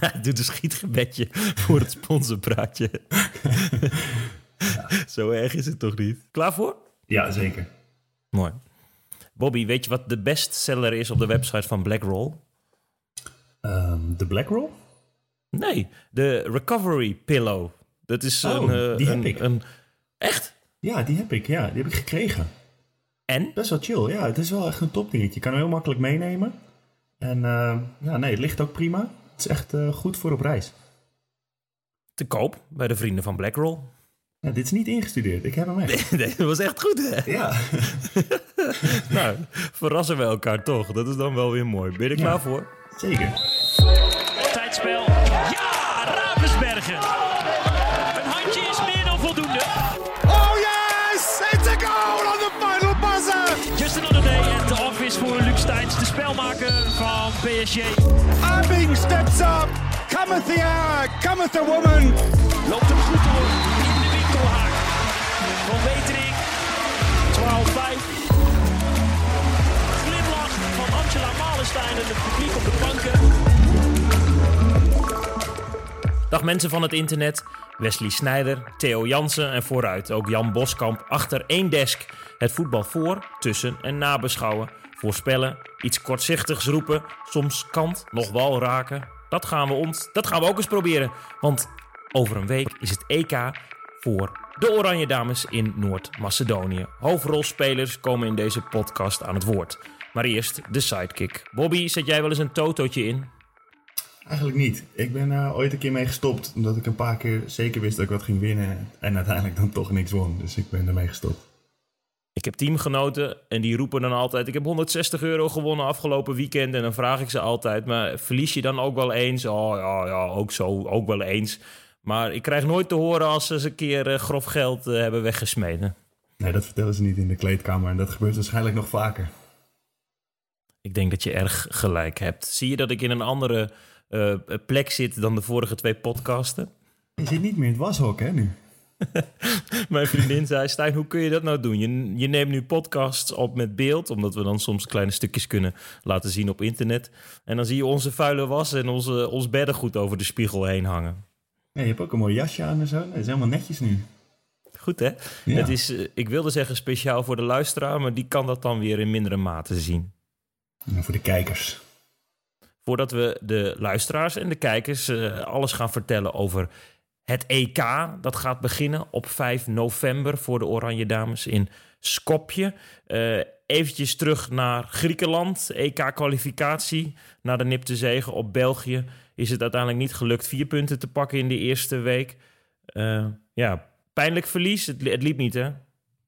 Hij doet een schietgebedje voor het sponsorpraatje. Zo erg is het toch niet? Klaar voor? Ja, zeker. Mooi. Bobby, weet je wat de bestseller is op de website van Blackroll? Ehm, de Black Roll? Nee, de Recovery Pillow. Dat is Oh, een, eh, die heb een, ik. een- Echt? Ja, die heb ik. Ja, die heb ik gekregen. En? Best wel chill. Ja, het is wel echt een topdingetje. Je kan hem heel makkelijk meenemen. En eh, ja, nee, het ligt ook prima. Het is echt eh, goed voor op reis. Te koop bij de vrienden van Blackroll. Ja, dit is niet ingestudeerd. Ik heb hem echt. Nee, dat was echt goed, hè? Ja. Nou, verrassen we elkaar toch. Dat is dan wel weer mooi. Ben je er Ja. klaar voor? Zeker. Tijdspel. Ja, Ravensbergen. Een handje is meer dan voldoende. Oh yes! It's a goal on the final buzzer! Just another day at the office voor Luc Steins, de spelmaker van PSG. Steps up! Cometh the hour! Cometh the woman! Loopt hem goed door in de winkelhaak. Van Wetering. 12-5. Glimlach van Angela Malenstein en het publiek op de banken. Dag mensen van het internet. Wesley Snijder, Theo Jansen en vooruit ook Jan Boskamp achter één desk. Het voetbal voor, tussen en nabeschouwen. Voorspellen, iets kortzichtigs roepen, soms kant nog wel raken. Dat gaan we ons, dat gaan we ook eens proberen. Want over een week is het EK voor de Oranje Dames in Noord-Macedonië. Hoofdrolspelers komen in deze podcast aan het woord. Maar eerst de sidekick. Bobby, zet jij wel eens een totootje in? Eigenlijk niet. Ik ben eh, ooit een keer mee gestopt. Omdat ik een paar keer zeker wist dat ik wat ging winnen. En uiteindelijk dan toch niks won. Dus ik ben ermee gestopt. Ik heb teamgenoten en die roepen dan altijd: Ik heb 160 euro gewonnen afgelopen weekend. En dan vraag ik ze altijd: Maar verlies je dan ook wel eens? Oh ja, ja ook zo, ook wel eens. Maar ik krijg nooit te horen als ze eens een keer eh, grof geld eh, hebben weggesmeden. Nee, dat vertellen ze niet in de kleedkamer. En dat gebeurt waarschijnlijk nog vaker. Ik denk dat je erg gelijk hebt. Zie je dat ik in een andere eh, plek zit dan de vorige twee podcasten? Je zit niet meer in het washok, hè, nu? Mijn vriendin zei: Stijn, hoe kun je dat nou doen? Je, je neemt nu podcasts op met beeld, omdat we dan soms kleine stukjes kunnen laten zien op internet. En dan zie je onze vuile was en onze, ons beddengoed over de spiegel heen hangen. Ja, je hebt ook een mooi jasje aan en zo. Het is helemaal netjes nu. Goed hè? Ja. Het is, eh, ik wilde zeggen speciaal voor de luisteraar, maar die kan dat dan weer in mindere mate zien. En voor de kijkers. Voordat we de luisteraars en de kijkers eh, alles gaan vertellen over het EK. Dat gaat beginnen op 5 november voor de Oranje Dames in Skopje. Eh eventjes terug naar Griekenland. EK-kwalificatie. Na de nipte zegen op België is het uiteindelijk niet gelukt vier punten te pakken in de eerste week. Eh, ja, pijnlijk verlies. Het, het liep niet hè?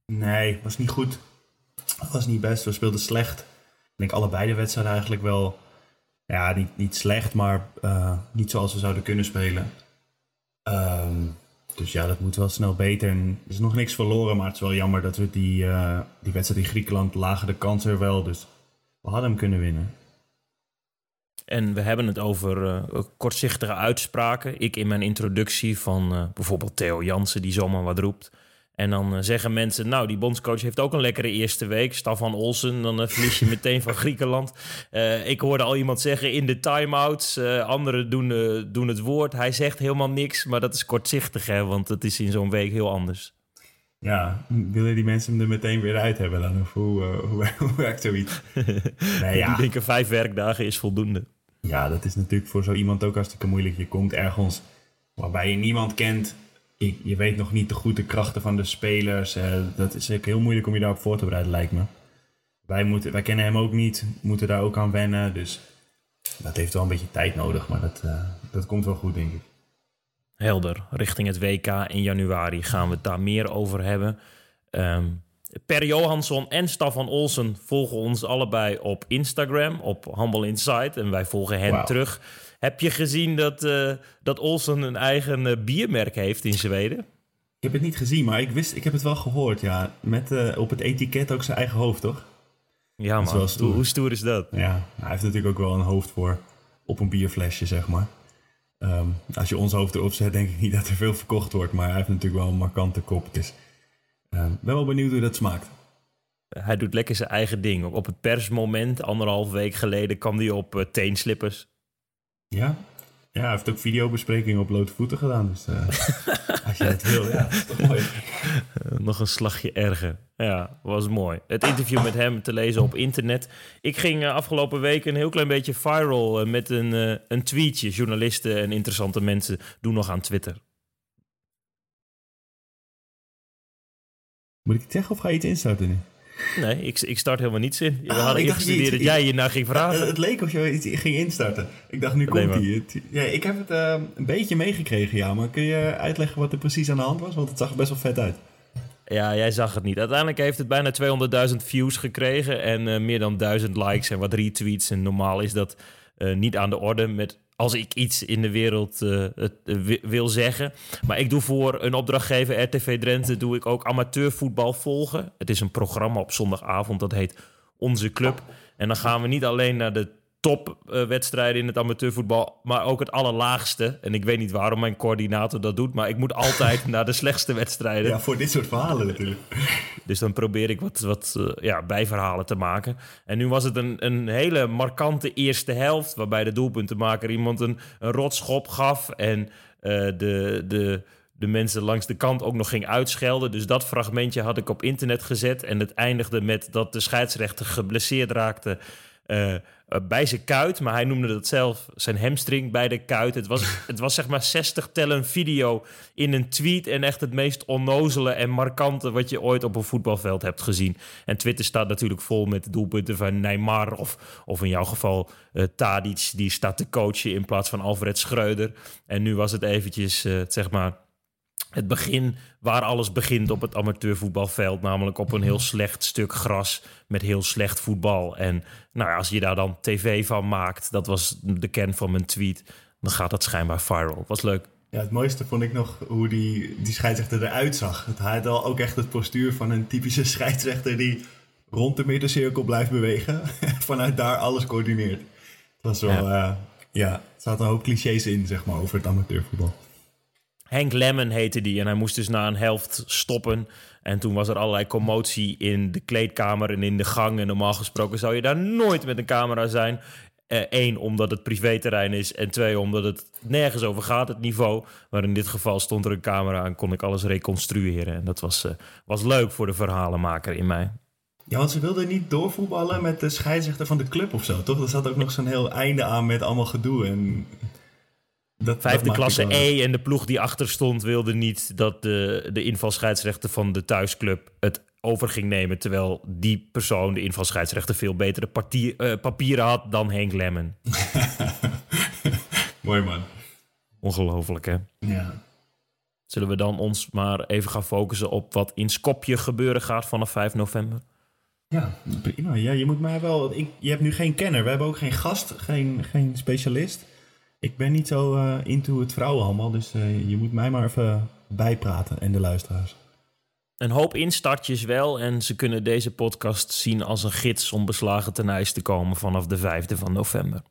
Nee, was niet goed. Was niet best. We speelden slecht. Ik denk allebei de wedstrijden eigenlijk wel... Ja, niet, niet slecht, maar eh, niet zoals we zouden kunnen spelen. Ehm, dus ja, dat moet wel snel beter. En er is nog niks verloren, maar het is wel jammer dat we die, eh, die wedstrijd in Griekenland lagen de kans er wel. Dus we hadden hem kunnen winnen. En we hebben het over eh, kortzichtige uitspraken. Ik in mijn introductie van eh, bijvoorbeeld Theo Jansen, die zomaar wat roept. En dan eh, zeggen mensen, nou, die bondscoach heeft ook een lekkere eerste week. Stefan Olsen, dan eh, verlies je meteen van Griekenland. Eh, ik hoorde al iemand zeggen in de time-outs. eh, anderen doen, doen het woord. Hij zegt helemaal niks, maar dat is kortzichtig, hè, want het is in zo'n week heel anders. Ja, willen die mensen hem er meteen weer uit hebben dan? Of hoe, hoe, hoe werkt zoiets? Nee, ja. Die denken vijf werkdagen is voldoende. Ja, dat is natuurlijk voor zo iemand ook hartstikke moeilijk. Je komt ergens waarbij je niemand kent. Je, je weet nog niet de goede krachten van de spelers. Dat is heel moeilijk om je daarop voor te bereiden, lijkt me. Wij, moeten, wij kennen hem ook niet, moeten daar ook aan wennen. Dus dat heeft wel een beetje tijd nodig. Maar dat, eh, dat komt wel goed, denk ik. Helder. Richting het WK in januari gaan we het daar meer over hebben. Ehm, per Johansson en Stefan Olsen volgen ons allebei op Instagram, op Humble Insight. En wij volgen hen terug. Heb je gezien dat, eh, dat Olsen een eigen eh, biermerk heeft in Zweden? Ik heb het niet gezien, maar ik, wist, ik heb het wel gehoord. Ja, met eh, op het etiket ook zijn eigen hoofd, toch? Ja, man. wel stoer. Hoe, hoe stoer is dat? Ja, hij heeft natuurlijk ook wel een hoofd voor op een bierflesje, zeg maar. Ehm, als je ons hoofd erop zet, denk ik niet dat er veel verkocht wordt. Maar hij heeft natuurlijk wel een markante kop. Dus ehm, ben wel benieuwd hoe dat smaakt. Hij doet lekker zijn eigen ding. Op het persmoment, anderhalf week geleden, kwam hij op teenslippers. Ja? Ja, hij heeft ook videobesprekingen op blote voeten gedaan. Dus uh, als je het wil, ja, is toch mooi. Uh, nog een slagje erger. Ja, was mooi. Het interview met hem te lezen op internet. Ik ging uh, afgelopen week een heel klein beetje viral met een, een tweetje. Journalisten en interessante mensen doen nog aan Twitter. Moet ik het zeggen of ga je iets instarten nu? Nee, ik, ik start helemaal niets in. We ah, hadden ingestudeerd dat jij hierna ging vragen. Het, leek of je iets ging instarten. Ik dacht, nu komt hij. Ja, ik heb het uh, een beetje meegekregen, ja. Maar kun je uitleggen wat er precies aan de hand was? Want het zag er best wel vet uit. Ja, jij zag het niet. Uiteindelijk heeft het bijna 200.000 views gekregen en uh, meer dan 1000 likes en wat retweets. En normaal is dat uh, niet aan de orde met als ik iets in de wereld uh, wil zeggen. Maar ik doe voor een opdrachtgever, RTV Drenthe, doe ik ook amateurvoetbal volgen. Het is een programma op zondagavond, dat heet Onze Club. En dan gaan we niet alleen naar de topwedstrijden in het amateurvoetbal, maar ook het allerlaagste. En ik weet niet waarom mijn coördinator dat doet, maar ik moet altijd naar de slechtste wedstrijden. Ja, voor dit soort verhalen natuurlijk. Dus dan probeer ik wat, wat uh, ja, bijverhalen te maken. En nu was het een, een hele markante eerste helft, waarbij de doelpuntenmaker iemand een, een rotschop gaf en uh, de, de, de mensen langs de kant ook nog ging uitschelden. Dus dat fragmentje had ik op internet gezet en het eindigde met dat de scheidsrechter geblesseerd raakte. Uh, bij zijn kuit, maar hij noemde dat zelf zijn hamstring bij de kuit. Het was, het was zeg maar 60 tellen video in een tweet en echt het meest onnozele en markante wat je ooit op een voetbalveld hebt gezien. En Twitter staat natuurlijk vol met doelpunten van Neymar of, of in jouw geval uh, Tadic, die staat te coachen in plaats van Alfred Schreuder. En nu was het eventjes, uh, zeg maar het begin waar alles begint op het amateurvoetbalveld. Namelijk op een heel slecht stuk gras met heel slecht voetbal. En nou ja, als je daar dan tv van maakt, dat was de kern van mijn tweet, dan gaat dat schijnbaar viral. Was leuk. Ja, het mooiste vond ik nog hoe die, die scheidsrechter eruit zag. Het had al ook echt het postuur van een typische scheidsrechter die rond de middencirkel blijft bewegen. Vanuit daar alles coördineert. Het was wel, ja, uh, ja, er zaten een hoop clichés in, zeg maar, over het amateurvoetbal. Henk Lemmen heette die. En hij moest dus na een helft stoppen. En toen was er allerlei commotie in de kleedkamer en in de gang. En normaal gesproken zou je daar nooit met een camera zijn. Eén, uh, omdat het privéterrein is. En twee, omdat het nergens over gaat, het niveau. Maar in dit geval stond er een camera en kon ik alles reconstrueren. En dat was, uh, was leuk voor de verhalenmaker in mij. Ja, want ze wilden niet doorvoetballen met de scheidsrechter van de club of zo, toch? Er zat ook nog zo'n heel einde aan met allemaal gedoe. En dat, Vijfde dat klasse E en de ploeg die achter stond wilde niet dat de, de invalscheidsrechter van de thuisclub het over ging nemen. Terwijl die persoon, de invalscheidsrechter, veel betere partier, uh, papieren had dan Henk Lemmen. Mooi man. Ongelooflijk hè? Ja. Zullen we dan ons maar even gaan focussen op wat in Skopje gebeuren gaat vanaf 5 november? Ja, prima. Ja, je moet mij wel. Ik, je hebt nu geen kenner. We hebben ook geen gast, geen, geen specialist. Ik ben niet zo uh, into het vrouwenhandel, dus uh, je moet mij maar even bijpraten en de luisteraars. Een hoop instartjes wel en ze kunnen deze podcast zien als een gids om beslagen ten ijs te komen vanaf de 5e van november.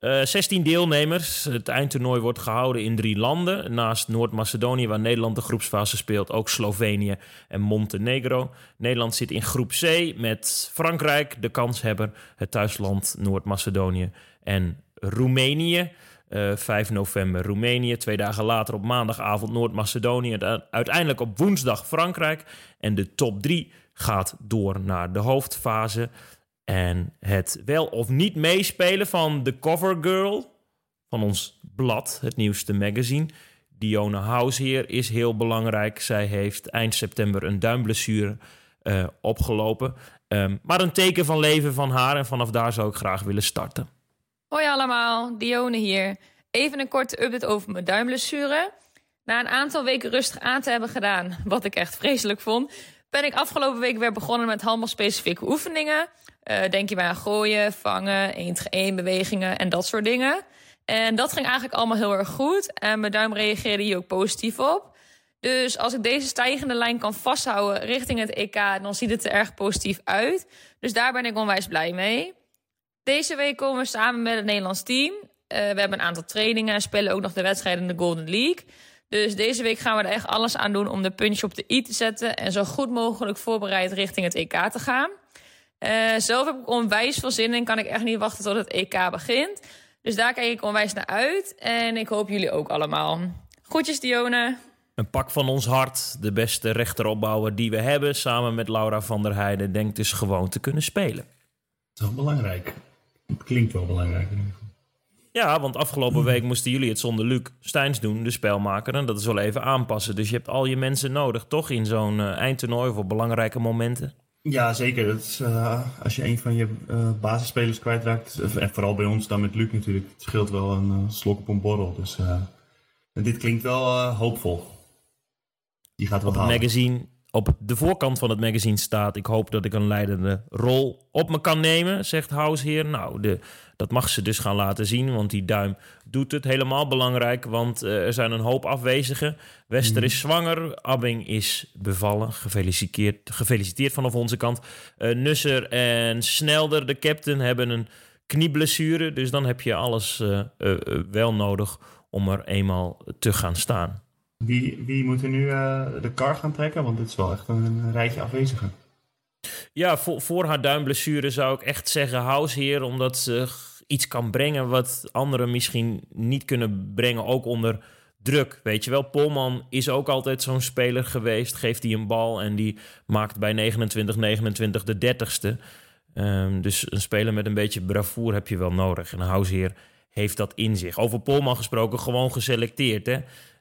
Uh, 16 deelnemers. Het eindtoernooi wordt gehouden in drie landen. Naast Noord-Macedonië, waar Nederland de groepsfase speelt, ook Slovenië en Montenegro. Nederland zit in groep C met Frankrijk, de kanshebber, het thuisland Noord-Macedonië en Roemenië. Uh, eh, 5 november Roemenië. Twee dagen later op maandagavond Noord-Macedonië. Uiteindelijk op woensdag Frankrijk. En de top 3 gaat door naar de hoofdfase. En het wel of niet meespelen van de cover girl van ons blad, het nieuwste magazine. Dione Hausheer is heel belangrijk. Zij heeft eind september een duimblessure uh, opgelopen. Um, maar een teken van leven van haar. En vanaf daar zou ik graag willen starten. Hoi allemaal, Dione hier. Even een korte update over mijn duimblessure. Na een aantal weken rustig aan te hebben gedaan, wat ik echt vreselijk vond, ben ik afgelopen week weer begonnen met allemaal specifieke oefeningen. Uh, denk je bij aan gooien, vangen, 1 tegen 1 bewegingen en dat soort dingen. En dat ging eigenlijk allemaal heel erg goed. En mijn duim reageerde hier ook positief op. Dus als ik deze stijgende lijn kan vasthouden richting het EK, dan ziet het er erg positief uit. Dus daar ben ik onwijs blij mee. Deze week komen we samen met het Nederlands team. Uh, we hebben een aantal trainingen en spelen ook nog de wedstrijden in de Golden League. Dus deze week gaan we er echt alles aan doen om de puntje op de i te zetten... en zo goed mogelijk voorbereid richting het EK te gaan. Uh, zelf heb ik onwijs veel zin en kan ik echt niet wachten tot het EK begint. Dus daar kijk ik onwijs naar uit. En ik hoop jullie ook allemaal. Groetjes, Dione. Een pak van ons hart, de beste rechteropbouwer die we hebben, samen met Laura van der Heijden, denkt dus gewoon te kunnen spelen. Dat is wel belangrijk. Het klinkt wel belangrijk. Ja, want afgelopen week moesten jullie het zonder Luc Steins doen, de spelmaker. En dat is wel even aanpassen. Dus je hebt al je mensen nodig, toch? In zo'n uh, eindtoernooi voor belangrijke momenten. Ja, zeker. Dat is, uh, als je een van je uh, basisspelers kwijtraakt, en vooral bij ons dan met Luc natuurlijk, het scheelt wel een slok op een borrel. Dus dit klinkt wel hoopvol. Die gaat wel op het magazine op de voorkant van het magazine staat... ik hoop dat ik een leidende rol op me kan nemen, zegt Househeer. Nou, de, dat mag ze dus gaan laten zien, want die duim doet het helemaal belangrijk... want uh, er zijn een hoop afwezigen. Wester is zwanger, Abbing is bevallen. Gefeliciteerd, gefeliciteerd vanaf onze kant. Uh, Nusser en Snelder, de captain, hebben een knieblessure... dus dan heb je alles uh, wel nodig om er eenmaal te gaan staan. Wie, wie moet er nu uh, de kar gaan trekken? Want dit is wel echt een, rijtje afwezigen. Ja, voor, haar duimblessure zou ik echt zeggen Househeer. Omdat ze iets kan brengen wat anderen misschien niet kunnen brengen. Ook onder druk, weet je wel. Polman is ook altijd zo'n speler geweest. Geeft hij een bal en die maakt bij 29-29 de dertigste. Um, dus een speler met een beetje bravoer heb je wel nodig. En Househeer heeft dat in zich. Over Polman gesproken, gewoon geselecteerd, hè.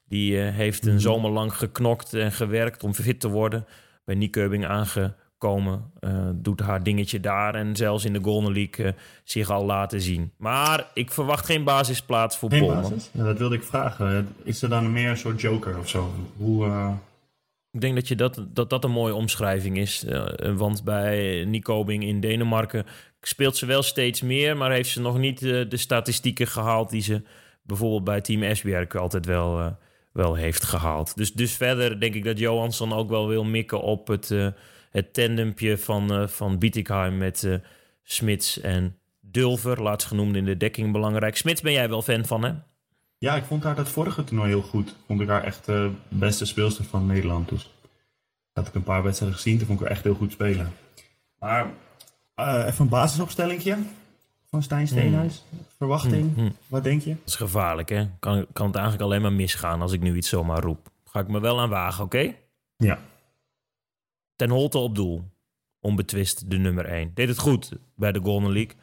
Die uh, heeft een zomer lang geknokt en gewerkt om fit te worden. Bij Nyköping aangekomen. Uh, doet haar dingetje daar. En zelfs in de Golden League uh, zich al laten zien. Maar ik verwacht geen basisplaats voor geen Polman. Basis? Ja, dat wilde ik vragen. Is er dan meer een soort joker of zo? Hoe... Ik denk dat, je dat, dat dat een mooie omschrijving is. want bij Nyköping in Denemarken speelt ze wel steeds meer. Maar heeft ze nog niet de statistieken gehaald die ze bijvoorbeeld bij Team Esbjerg altijd wel wel heeft gehaald. Dus, dus verder denk ik dat Johansson ook wel wil mikken op het, uh, het tandempje van, uh, van Bietigheim met uh, Smits en Dulver. Laatst genoemd in de dekking belangrijk. Smits ben jij wel fan van, hè? Ja, ik vond haar dat vorige toernooi heel goed. Vond ik haar echt de beste speelster van Nederland. Dus had ik een paar wedstrijden gezien. Toen vond ik haar echt heel goed spelen. Maar even een basisopstellingje van Stijn Steenhuis? Hmm. Verwachting? Hmm. Wat denk je? Dat is gevaarlijk, hè? Kan, kan het eigenlijk alleen maar misgaan als ik nu iets zomaar roep. Ga ik me wel aan wagen, oké? Okay? Ja. Ten Holte op doel. Onbetwist de nummer 1. Deed het goed bij de Golden League.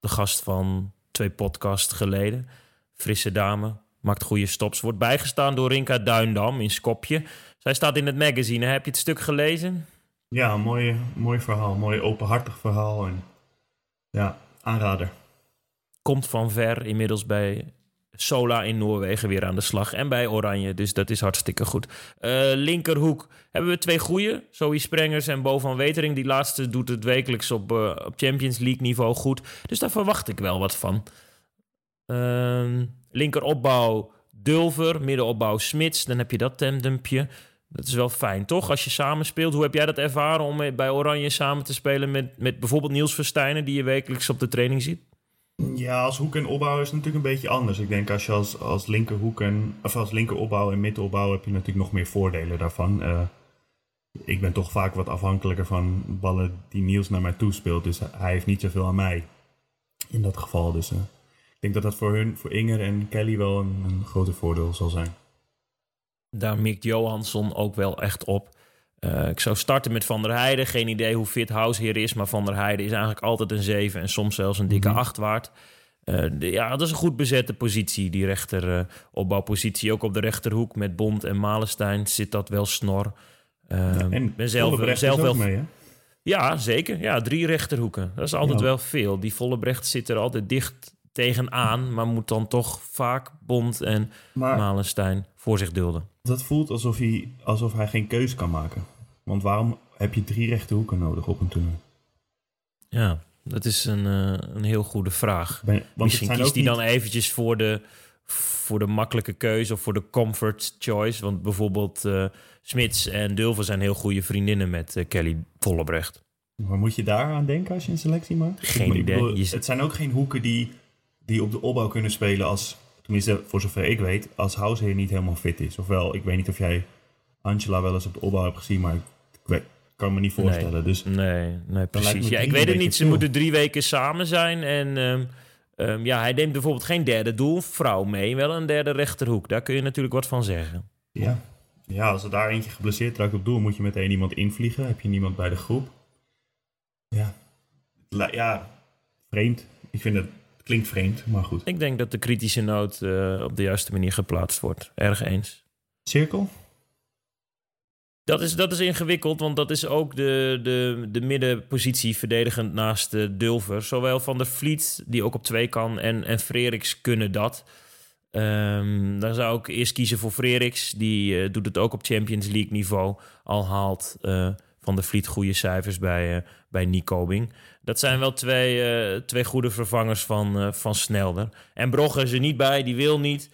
De gast van twee podcasts geleden. Frisse dame. Maakt goede stops. Wordt bijgestaan door Rinka Duindam in Skopje. Zij staat in het magazine. Heb je het stuk gelezen? Ja, mooi, mooi verhaal. Mooi openhartig verhaal. En ja, aanrader. Komt van ver inmiddels bij Sola in Noorwegen weer aan de slag. En bij Oranje, dus dat is hartstikke goed. Uh, linkerhoek hebben we twee goeie. Zoe Sprengers en Bo van Wetering. Die laatste doet het wekelijks op, uh, op Champions League niveau goed. Dus daar verwacht ik wel wat van. Uh, linkeropbouw Dulver, middenopbouw Smits. Dan heb je dat tandempje. Dat is wel fijn, toch? Als je samen speelt. Hoe heb jij dat ervaren om bij Oranje samen te spelen met, met bijvoorbeeld Niels Verstijnen, die je wekelijks op de training ziet? Ja, als hoek en opbouw is het natuurlijk een beetje anders. Ik denk als je als, als linkerhoek en of als linkeropbouw en middenopbouw heb je natuurlijk nog meer voordelen daarvan. Uh, ik ben toch vaak wat afhankelijker van ballen die Niels naar mij toespeelt. Dus hij heeft niet zoveel aan mij in dat geval. Dus uh, ik denk dat dat voor hun, voor Inger en Kelly wel een, een groter voordeel zal zijn daar mikt Johansson ook wel echt op. Uh, ik zou starten met Van der Heijden. Geen idee hoe fit Househeer is, maar Van der Heijden is eigenlijk altijd een 7 en soms zelfs een dikke 8 mm waard. Uh, de, ja, dat is een goed bezette positie, die rechter uh, opbouwpositie. Ook op de rechterhoek met Bond en Malenstein zit dat wel snor. Ja, en ben zelf, zelf wel mee, hè? Ja, zeker. Ja, drie rechterhoeken. Dat is altijd ja. wel veel. Die volle brecht zit er altijd dicht tegenaan, maar moet dan toch vaak Bond en maar, Malenstein voor zich dulden. Dat voelt alsof hij, alsof hij geen keus kan maken. Want waarom heb je drie rechte hoeken nodig op een toernooi? Ja, dat is een, uh, een heel goede vraag. Ben, Misschien kiest hij niet... dan eventjes voor de, voor de makkelijke keuze of voor de comfort choice. Want bijvoorbeeld uh, Smits en Dulver zijn heel goede vriendinnen met uh, Kelly Vollebrecht. Maar moet je daar aan denken als je een selectie maakt? Geen idee. Bedoel, het zijn ook geen hoeken die, die op de opbouw kunnen spelen als tenminste voor zover ik weet, als Househeer niet helemaal fit is. Ofwel, ik weet niet of jij Angela wel eens op de opbouw hebt gezien, maar ik weet, kan me niet voorstellen. Nee, dus nee, nee precies. Ja, ik weet het niet. Ze moeten drie weken samen zijn. En Ehm, ja, hij neemt bijvoorbeeld geen derde doelvrouw mee, wel een derde rechterhoek. Daar kun je natuurlijk wat van zeggen. Ja. ja, als er daar eentje geblesseerd raakt op doel, moet je meteen iemand invliegen. Heb je niemand bij de groep. Ja, ja vreemd. Ik vind het klinkt vreemd, maar goed. Ik denk dat de kritische noot eh, op de juiste manier geplaatst wordt. Erg eens. Cirkel? Dat is, dat is ingewikkeld, want dat is ook de, de, de middenpositie verdedigend naast de Dulver. Zowel Van der Vliet, die ook op twee kan, en, en Freriks kunnen dat. Ehm, dan zou ik eerst kiezen voor Freriks. Die eh, doet het ook op Champions League niveau. Al haalt eh, Van der Vliet goede cijfers bij, uh, bij Nicobing. Dat zijn wel twee, eh, twee goede vervangers van, eh, van Snelder. En Brogge is er niet bij, die wil niet.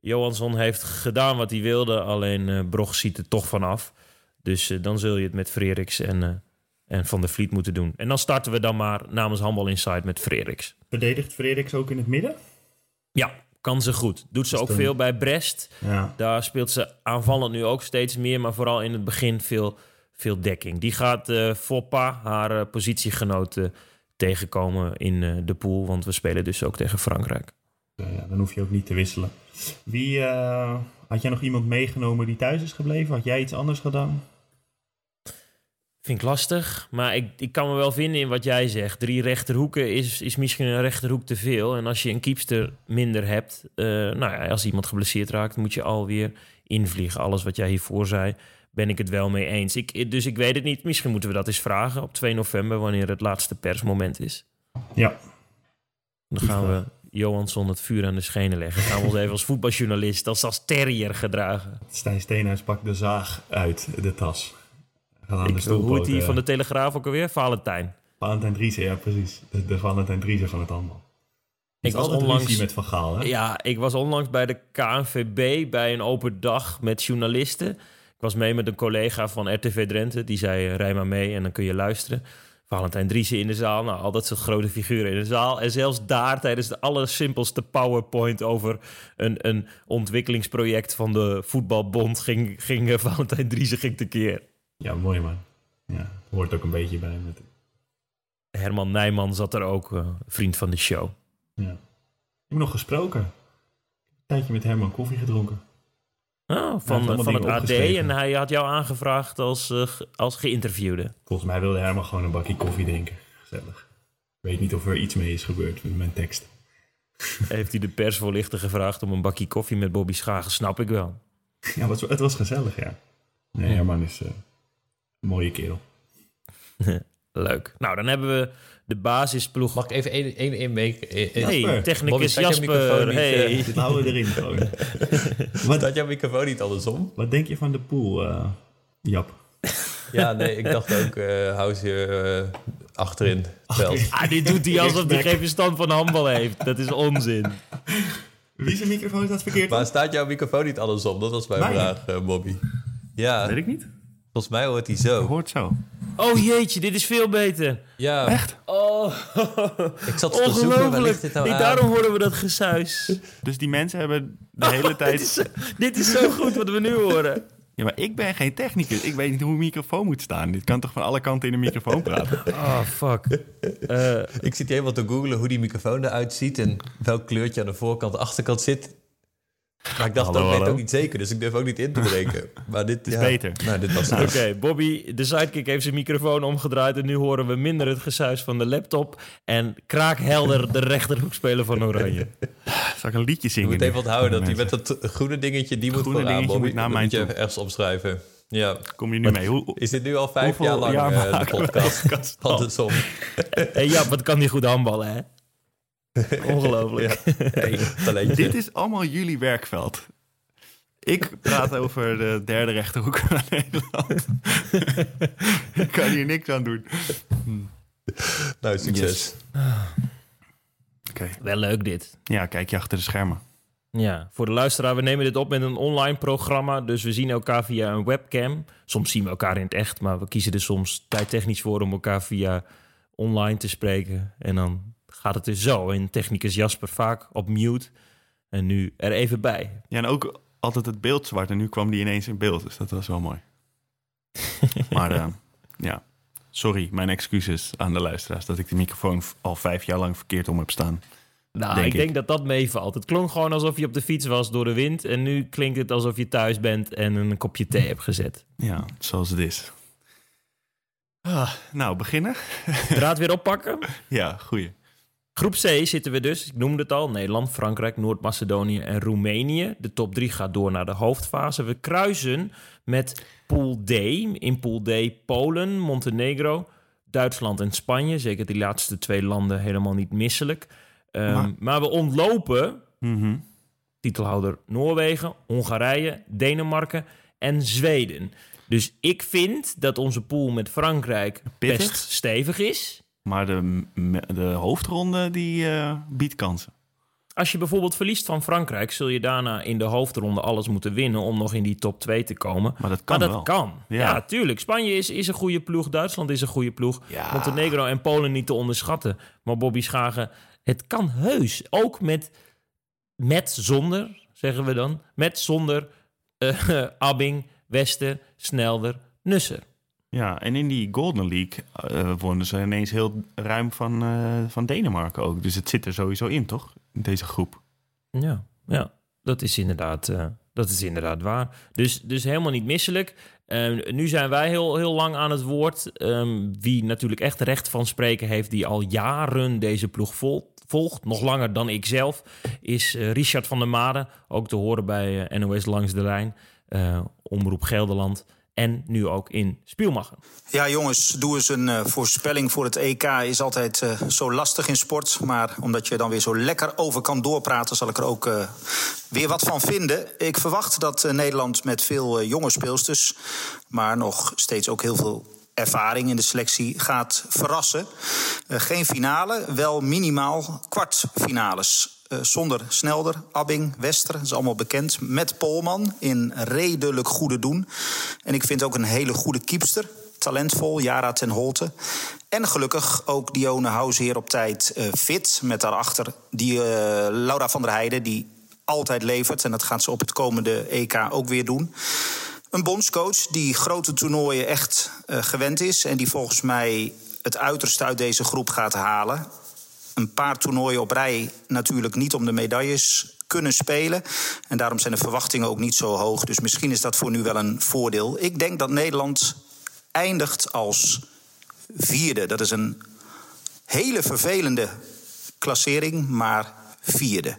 Johansson heeft gedaan wat hij wilde, alleen uh, Brog ziet er toch vanaf. Dus dan zul je het met Freriks en, en Van der Vliet moeten doen. En dan starten we dan maar namens Handbal Inside met Freriks. Verdedigt Freriks ook in het midden? Ja, kan ze goed. Doet ze ook veel bij Brest. Ja. Daar speelt ze aanvallend nu ook steeds meer, maar vooral in het begin veel, veel dekking. Die gaat uh, Foppa, haar positiegenoot, tegenkomen in de pool. Want we spelen dus ook tegen Frankrijk. Ja, dan hoef je ook niet te wisselen. Wie, had jij nog iemand meegenomen die thuis is gebleven? Had jij iets anders gedaan? Vind ik lastig, maar ik, ik kan me wel vinden in wat jij zegt. Drie rechterhoeken is, is misschien een rechterhoek te veel. En als je een keepster minder hebt, nou ja, als iemand geblesseerd raakt, moet je alweer invliegen. Alles wat jij hiervoor zei, ben ik het wel mee eens. Ik, dus ik weet het niet. Misschien moeten we dat eens vragen op 2 november, wanneer het laatste persmoment is. Ja. Dan gaan we Johansson het vuur aan de schenen leggen. Gaan we ons even als voetbaljournalist, als, als terrier gedragen. Stijn Steenhuis pakt de zaag uit de tas. Gaat aan de Ik, hoe heet die van de Telegraaf ook alweer? Valentijn. Valentijn Driessen, ja precies. De, de Valentijn Driessen van het handbal. Ik was onlangs met Van Gaal, hè? Ja, ik was onlangs bij de KNVB bij een open dag met journalisten. Was mee met een collega van RTV Drenthe. Die zei, rij maar mee en dan kun je luisteren. Valentijn Driessen in de zaal. Nou, al dat soort grote figuren in de zaal. En zelfs daar, tijdens de allersimpelste PowerPoint over een, een ontwikkelingsproject van de voetbalbond, ging, ging uh, Valentijn Driessen ging tekeer. Ja, mooi man. Ja, hoort ook een beetje bij. Met... Herman Nijman zat er ook, uh, vriend van de show. Ja. Ik heb nog gesproken. Een tijdje met Herman koffie gedronken. Oh, van, ja, van het AD en hij had jou aangevraagd als, uh, als geïnterviewde. Volgens mij wilde Herman gewoon een bakje koffie drinken. Gezellig. Ik weet niet of er iets mee is gebeurd met mijn tekst. Heeft hij de persvoorlichter gevraagd om een bakje koffie met Bobby Schagen? Snap ik wel. Ja, het was, het was gezellig, ja. Nee, Herman is uh, een mooie kerel. Leuk. Nou, dan hebben we de basisploeg. Mag ik even één, één, één mee? Hey, technicus Jasper. Niet, hey. uh, dit houden we erin gewoon. wat had jouw microfoon niet andersom? Wat denk je van de pool, uh, Jap? Ja, nee, ik dacht ook, uh, hou ze uh, achterin. Veld. Ah, dit doet hij alsof hij geen verstand van handbal heeft. Dat is onzin. Wie zijn microfoon is dat verkeerd? Maar staat jouw microfoon niet andersom? Dat was mijn Mijn? vraag, uh, Bobby. Ja, Weet ik niet. volgens mij hoort hij zo. Hoort zo. Oh jeetje, dit is veel beter. Ja, Echt? Oh, ik zat te zoeken, waar ligt ongelooflijk. dit nou aan? daarom horen we dat gesuis. Dus die mensen hebben de hele tijd... is, dit is zo goed wat we nu horen. Ja, maar ik ben geen technicus. Ik weet niet hoe een microfoon moet staan. Dit kan toch van alle kanten in een microfoon praten? Oh, fuck. Eh, Ik zit hier helemaal te googlen hoe die microfoon eruit ziet... en welk kleurtje aan de voorkant en achterkant zit. Maar ik dacht, Hallo, dat weet ook niet zeker, dus ik durf ook niet in te breken. Maar dit is ja, beter. Nou, dit was Oké, Bobby, de sidekick heeft zijn microfoon omgedraaid... en nu horen we minder het gesuis van de laptop... en kraakhelder de rechterhoekspeler van Oranje. Zal ik een liedje Je zingen? moet nu? even onthouden dat die Mensen. met dat groene dingetje... die moet Groene vooraan, dingetje Bobby. moet naar Dat mij moet je ergens opschrijven. Ja. Kom je nu mee? Hoe, Is dit nu al vijf jaar lang jaar eh, de podcast? Andersom. hey, ja, wat kan die goed handballen, hè? Ongelooflijk. Hey. Dit is allemaal jullie werkveld. Ik praat over de derde rechterhoek van Nederland. Ik kan hier niks aan doen. Nou, succes. Oké. Wel leuk dit. Ja, kijk je achter de schermen. Ja, voor de luisteraar, we nemen dit op met een online programma. Dus we zien elkaar via een webcam. Soms zien we elkaar in het echt, maar we kiezen er soms tijdtechnisch voor om elkaar via online te spreken. En dan gaat het dus zo. En technicus Jasper vaak op mute. En nu er even bij. Ja, en ook altijd het beeld zwart. En nu kwam die ineens in beeld, dus dat was wel mooi. maar eh, ja, sorry, mijn excuses aan de luisteraars... dat ik de microfoon al vijf jaar lang verkeerd om heb staan. Nou, Denk ik ik. denk dat dat meevalt. Het klonk gewoon alsof je op de fiets was door de wind. En nu klinkt het alsof je thuis bent en een kopje thee hebt gezet. Ja, zoals het is. Ah, nou, beginnen? Draad weer oppakken. Ja, goeie. Groep C zitten we dus, ik noemde het al, Nederland, Frankrijk, Noord-Macedonië en Roemenië. De top 3 gaat door naar de hoofdfase. We kruisen met Pool D. In Pool D Polen, Montenegro, Duitsland en Spanje. Zeker die laatste twee landen helemaal niet misselijk. Ehm, Maar- maar we ontlopen Mhm. titelhouder Noorwegen, Hongarije, Denemarken en Zweden. Dus ik vind dat onze pool met Frankrijk Pittig. best stevig is. Maar de, de hoofdronde die eh, biedt kansen. Als je bijvoorbeeld verliest van Frankrijk, zul je daarna in de hoofdronde alles moeten winnen om nog in die top 2 te komen. Maar dat kan maar dat wel. kan. Ja. Ja, tuurlijk. Spanje is, is een goede ploeg. Duitsland is een goede ploeg. Ja. Montenegro en Polen niet te onderschatten. Maar Bobby Schagen, het kan heus. Ook met, met zonder, zeggen we dan. Met zonder eh, Abbing, Wester, Snelder, Nusser. Ja, en in die Golden League wonnen ze ineens heel ruim van, eh, van Denemarken ook. Dus het zit er sowieso in, toch? In deze groep. Ja, ja dat, is inderdaad, eh, dat is inderdaad waar. Dus, dus helemaal niet misselijk. Eh, nu zijn wij heel, heel lang aan het woord. Ehm, wie natuurlijk echt recht van spreken heeft, die al jaren deze ploeg vol- volgt, nog langer dan ik zelf, is Richard van der Made. Ook te horen bij NOS Langs de Lijn, Omroep Gelderland. En nu ook in Spielmacher. Ja, jongens, doe eens een eh, voorspelling voor het EK. Is altijd eh, zo lastig in sport. Maar omdat je dan weer zo lekker over kan doorpraten, zal ik er ook eh, weer wat van vinden. Ik verwacht dat Nederland met veel jonge speelsters, maar nog steeds ook heel veel ervaring in de selectie gaat verrassen. Geen finale, wel minimaal kwartfinales. Eh, zonder Snelder, Abbing, Wester, dat is allemaal bekend. Met Polman in redelijk goede doen. En ik vind ook een hele goede kiepster. Talentvol, Jara ten Holte. En gelukkig ook Dione Househeer op tijd eh, fit. Met daarachter die eh, Laura van der Heijden, die altijd levert. En dat gaat ze op het komende EK ook weer doen. Een bondscoach die grote toernooien echt gewend is. En die volgens mij het uiterste uit deze groep gaat halen. Een paar toernooien op rij natuurlijk niet om de medailles kunnen spelen. En daarom zijn de verwachtingen ook niet zo hoog. Dus misschien is dat voor nu wel een voordeel. Ik denk dat Nederland eindigt als vierde. Dat is een hele vervelende klassering, maar vierde.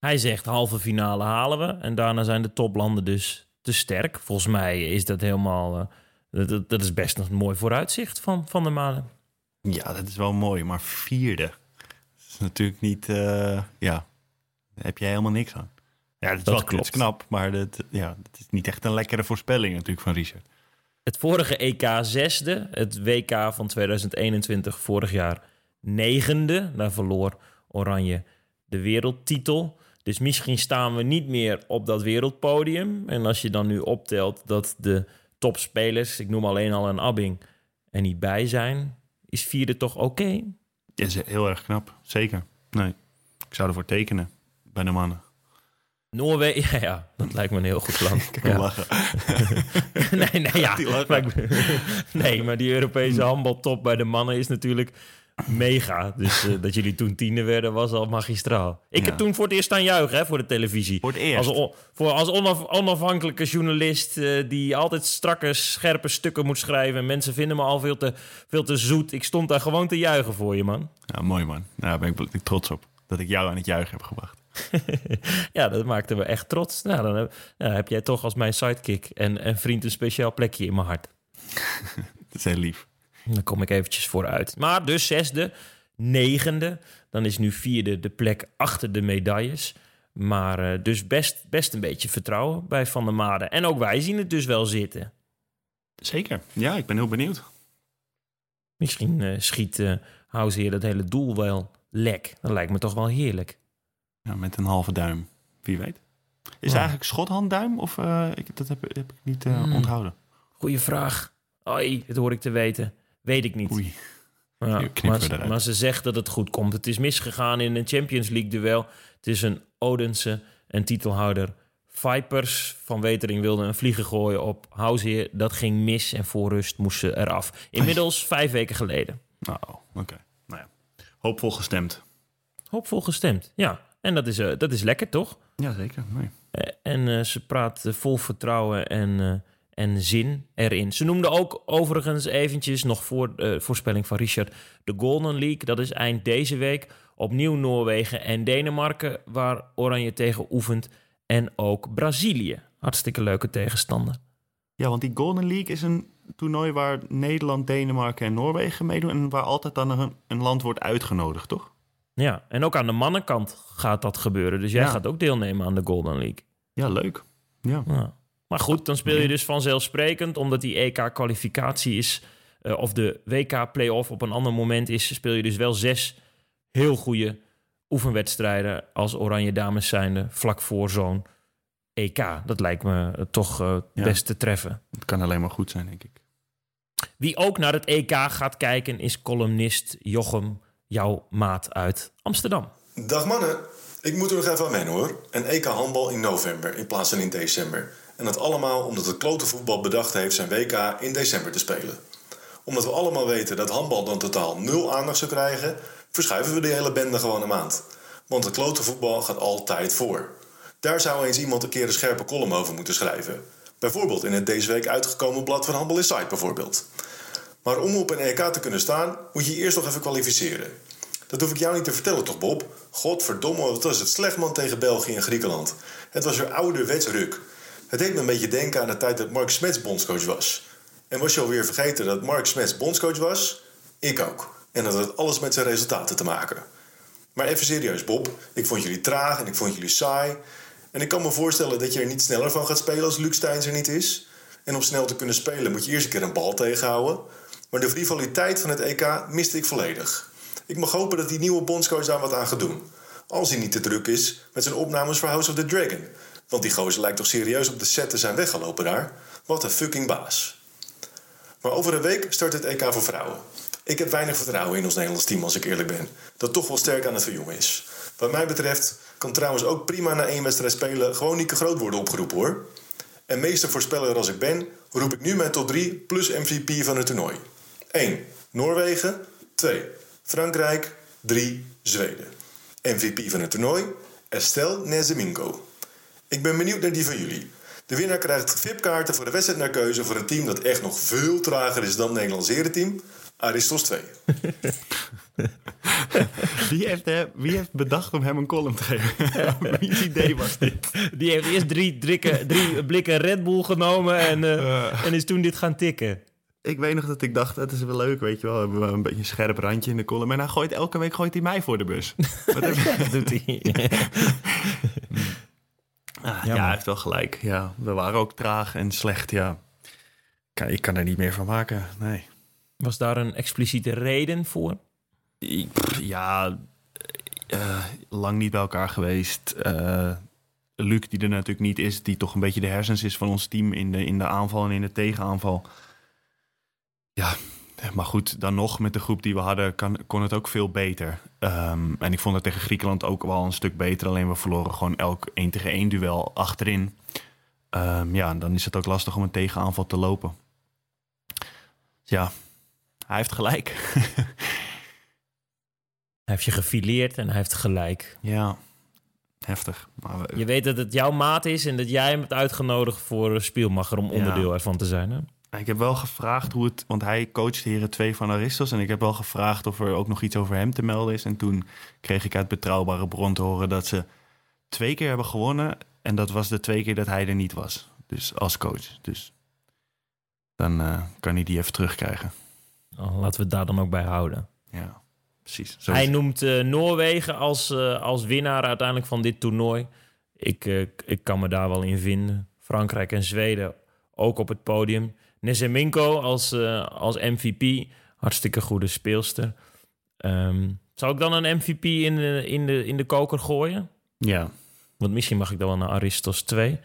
Hij zegt halve finale halen we. En daarna zijn de toplanden dus te sterk. Volgens mij is dat helemaal... eh, dat- dat, is best een mooi vooruitzicht van Van der Made. Ja, dat is wel mooi, maar vierde. Is natuurlijk niet... eh, ja, daar heb je helemaal niks aan. Ja, dat wel, klopt. is knap, maar dat, ja, dat is niet echt een lekkere voorspelling natuurlijk van Richard. Het vorige EK zesde. Het WK van 2021 vorig jaar negende. Daar verloor Oranje de wereldtitel. Dus misschien staan we niet meer op dat wereldpodium. En als je dan nu optelt dat de topspelers, ik noem alleen al een Abbing, er niet bij zijn, is vierde toch oké? Ja, is heel erg knap, zeker. Nee, ik zou ervoor tekenen bij de mannen. Noorwegen, ja, ja, dat lijkt me een heel goed plan. Ik kan Ja. lachen. nee, nee, ja. Maar nee, maar die Europese handbaltop bij de mannen is natuurlijk mega. Dus eh, dat jullie toen tiende werden was al magistraal. Ik Ja. heb toen voor het eerst staan juichen hè, voor de televisie. Voor het eerst. Als, voor, als onaf- onafhankelijke journalist eh, die altijd strakke, scherpe stukken moet schrijven. En mensen vinden me al veel te, veel te zoet. Ik stond daar gewoon te juichen voor je, man. Ja, mooi man. Daar ben ik, ben ik trots op. Dat ik jou aan het juichen heb gebracht. ja, dat maakte me echt trots. Nou, dan heb, ja, heb jij toch als mijn sidekick en, en vriend een speciaal plekje in mijn hart. Dat is heel lief. Dan kom ik eventjes vooruit. Maar dus zesde, negende. Dan is nu vierde de plek achter de medailles. Maar eh, dus best, best een beetje vertrouwen bij Van der Made. En ook wij zien het dus wel zitten. Zeker. Ja, ik ben heel benieuwd. Misschien eh, schiet uh, Househeer dat hele doel wel lek. Dat lijkt me toch wel heerlijk. Ja, met een halve duim. Wie weet. Is het eigenlijk schothandduim of eh, ik, dat heb, heb ik niet Hmm. onthouden? Goeie vraag. Oei, dat hoor ik te weten. Weet ik niet. Oei. Ja, maar, ze- maar ze zegt dat het goed komt. Het is misgegaan in een Champions League duel tussen Odense en titelhouder Vipers. Van Wetering wilde een vliegen gooien op Househeer. Dat ging mis en voor rust moest ze eraf. Inmiddels vijf weken geleden. Nou, oké. Nou ja. Hoopvol gestemd. Hoopvol gestemd, ja. En dat is, eh, dat is lekker, toch? Ja, zeker. Nee. Eh, En eh, ze praat vol vertrouwen en, en zin erin. Ze noemde ook overigens eventjes, nog voor de voorspelling van Richard, de Golden League. Dat is eind deze week. Opnieuw Noorwegen en Denemarken, waar Oranje tegen oefent. En ook Brazilië. Hartstikke leuke tegenstander. Ja, want die Golden League is een toernooi waar Nederland, Denemarken en Noorwegen meedoen. En waar altijd dan een, een land wordt uitgenodigd, toch? Ja, en ook aan de mannenkant gaat dat gebeuren. Dus jij Ja. gaat ook deelnemen aan de Golden League. Ja, leuk. Ja. Ja. Maar goed, dan speel je dus vanzelfsprekend, omdat die EK-kwalificatie is, eh, of de WK-playoff op een ander moment is, speel je dus wel zes heel goede oefenwedstrijden als Oranje Dames zijnde, vlak voor zo'n EK. Dat lijkt me eh, toch eh, Ja. best te treffen. Het kan alleen maar goed zijn, denk ik. Wie ook naar het EK gaat kijken is columnist Jochem, jouw maat uit Amsterdam. Dag mannen, ik moet er nog even aan wennen hoor. Een EK handbal in november in plaats van in december. En dat allemaal omdat het klote voetbal bedacht heeft zijn WK in december te spelen. Omdat we allemaal weten dat handbal dan totaal nul aandacht zou krijgen, verschuiven we de hele bende gewoon een maand. Want het klote voetbal gaat altijd voor. Daar zou eens iemand een keer een scherpe column over moeten schrijven. Bijvoorbeeld in het deze week uitgekomen blad van Handbal Insight bijvoorbeeld. Maar om op een EK te kunnen staan, moet je je eerst nog even kwalificeren. Dat hoef ik jou niet te vertellen, toch, Bob? Godverdomme, wat was het slecht man tegen België en Griekenland. Het was weer ouderwets ruk. Het deed me een beetje denken aan de tijd dat Mark Smets bondscoach was. En was je alweer vergeten dat Mark Smets bondscoach was? Ik ook. En dat had alles met zijn resultaten te maken. Maar even serieus, Bob. Ik vond jullie traag en ik vond jullie saai. En ik kan me voorstellen dat je er niet sneller van gaat spelen als Luc Steins er niet is. En om snel te kunnen spelen moet je eerst een keer een bal tegenhouden. Maar de rivaliteit van het EK miste ik volledig. Ik mag hopen dat die nieuwe bondscoach daar wat aan gaat doen. Als hij niet te druk is met zijn opnames voor House of the Dragon. Want die gozer lijkt toch serieus op de set te zijn weggelopen daar. Wat een fucking baas. Maar over een week start het EK voor vrouwen. Ik heb weinig vertrouwen in ons Nederlands team als ik eerlijk ben. Dat toch wel sterk aan het verjongen is. Wat mij betreft kan trouwens ook prima na één wedstrijd spelen gewoon Nieke Groot worden opgeroepen hoor. En meestervoorspeller als ik ben, roep ik nu mijn top 3 plus MVP van het toernooi. 1. Noorwegen. 2. Frankrijk. 3. Zweden. MVP van het toernooi. Estelle Nezeminko. Ik ben benieuwd naar die van jullie. De winnaar krijgt VIP-kaarten voor de wedstrijd naar keuze voor een team dat echt nog veel trager is dan het Nederlands Herenteam. Aristos 2. Wie heeft, hè, wie heeft bedacht om hem een column te geven? Wiens idee was dit? Die heeft eerst drie, drikken, drie blikken Red Bull genomen en, eh, en is toen dit gaan tikken. Ik weet nog dat ik dacht, het is wel leuk, weet je wel. Hebben we een beetje een scherp randje in de column. En hij gooit, elke week gooit hij mij voor de bus. Wat heb je- Dat doet hij. Ja, hij heeft wel gelijk. Ja, we waren ook traag en slecht, ja. Ik kan er niet meer van maken, nee. Was daar een expliciete reden voor? Ja, eh, lang niet bij elkaar geweest. Eh Luc, die er natuurlijk niet is, die toch een beetje de hersens is van ons team in de, in de aanval en in de tegenaanval. Ja, maar goed, dan nog met de groep die we hadden, kan, kon het ook veel beter. Ehm, en ik vond het tegen Griekenland ook wel een stuk beter. Alleen we verloren gewoon elk 1 tegen 1 duel achterin. Ehm, ja, dan is het ook lastig om een tegenaanval te lopen. Ja, hij heeft gelijk. Hij heeft je gefileerd en hij heeft gelijk. Ja, heftig. Maar we- Je weet dat het jouw maat is en dat jij hem hebt uitgenodigd voor eh, Spielmacher om onderdeel ervan te zijn. Hè? Ik heb wel gevraagd hoe het... Want hij coacht de heren 2 van Aristos. En ik heb wel gevraagd of er ook nog iets over hem te melden is. En toen kreeg ik uit betrouwbare bron te horen dat ze twee keer hebben gewonnen. En dat was de twee keer dat hij er niet was. Dus als coach. Dus dan eh, kan hij die even terugkrijgen. Oh, laten we het daar dan ook bij houden. Ja, precies. Zo Hij noemt eh, Noorwegen als, eh, als winnaar uiteindelijk van dit toernooi. Ik, ik kan me daar wel in vinden. Frankrijk en Zweden ook op het podium. Nezeminko als, eh, als MVP. Hartstikke goede speelster. Ehm, zou ik dan een MVP in de, in de, in de koker gooien? Ja, Want misschien mag ik dan wel naar Aristos 2.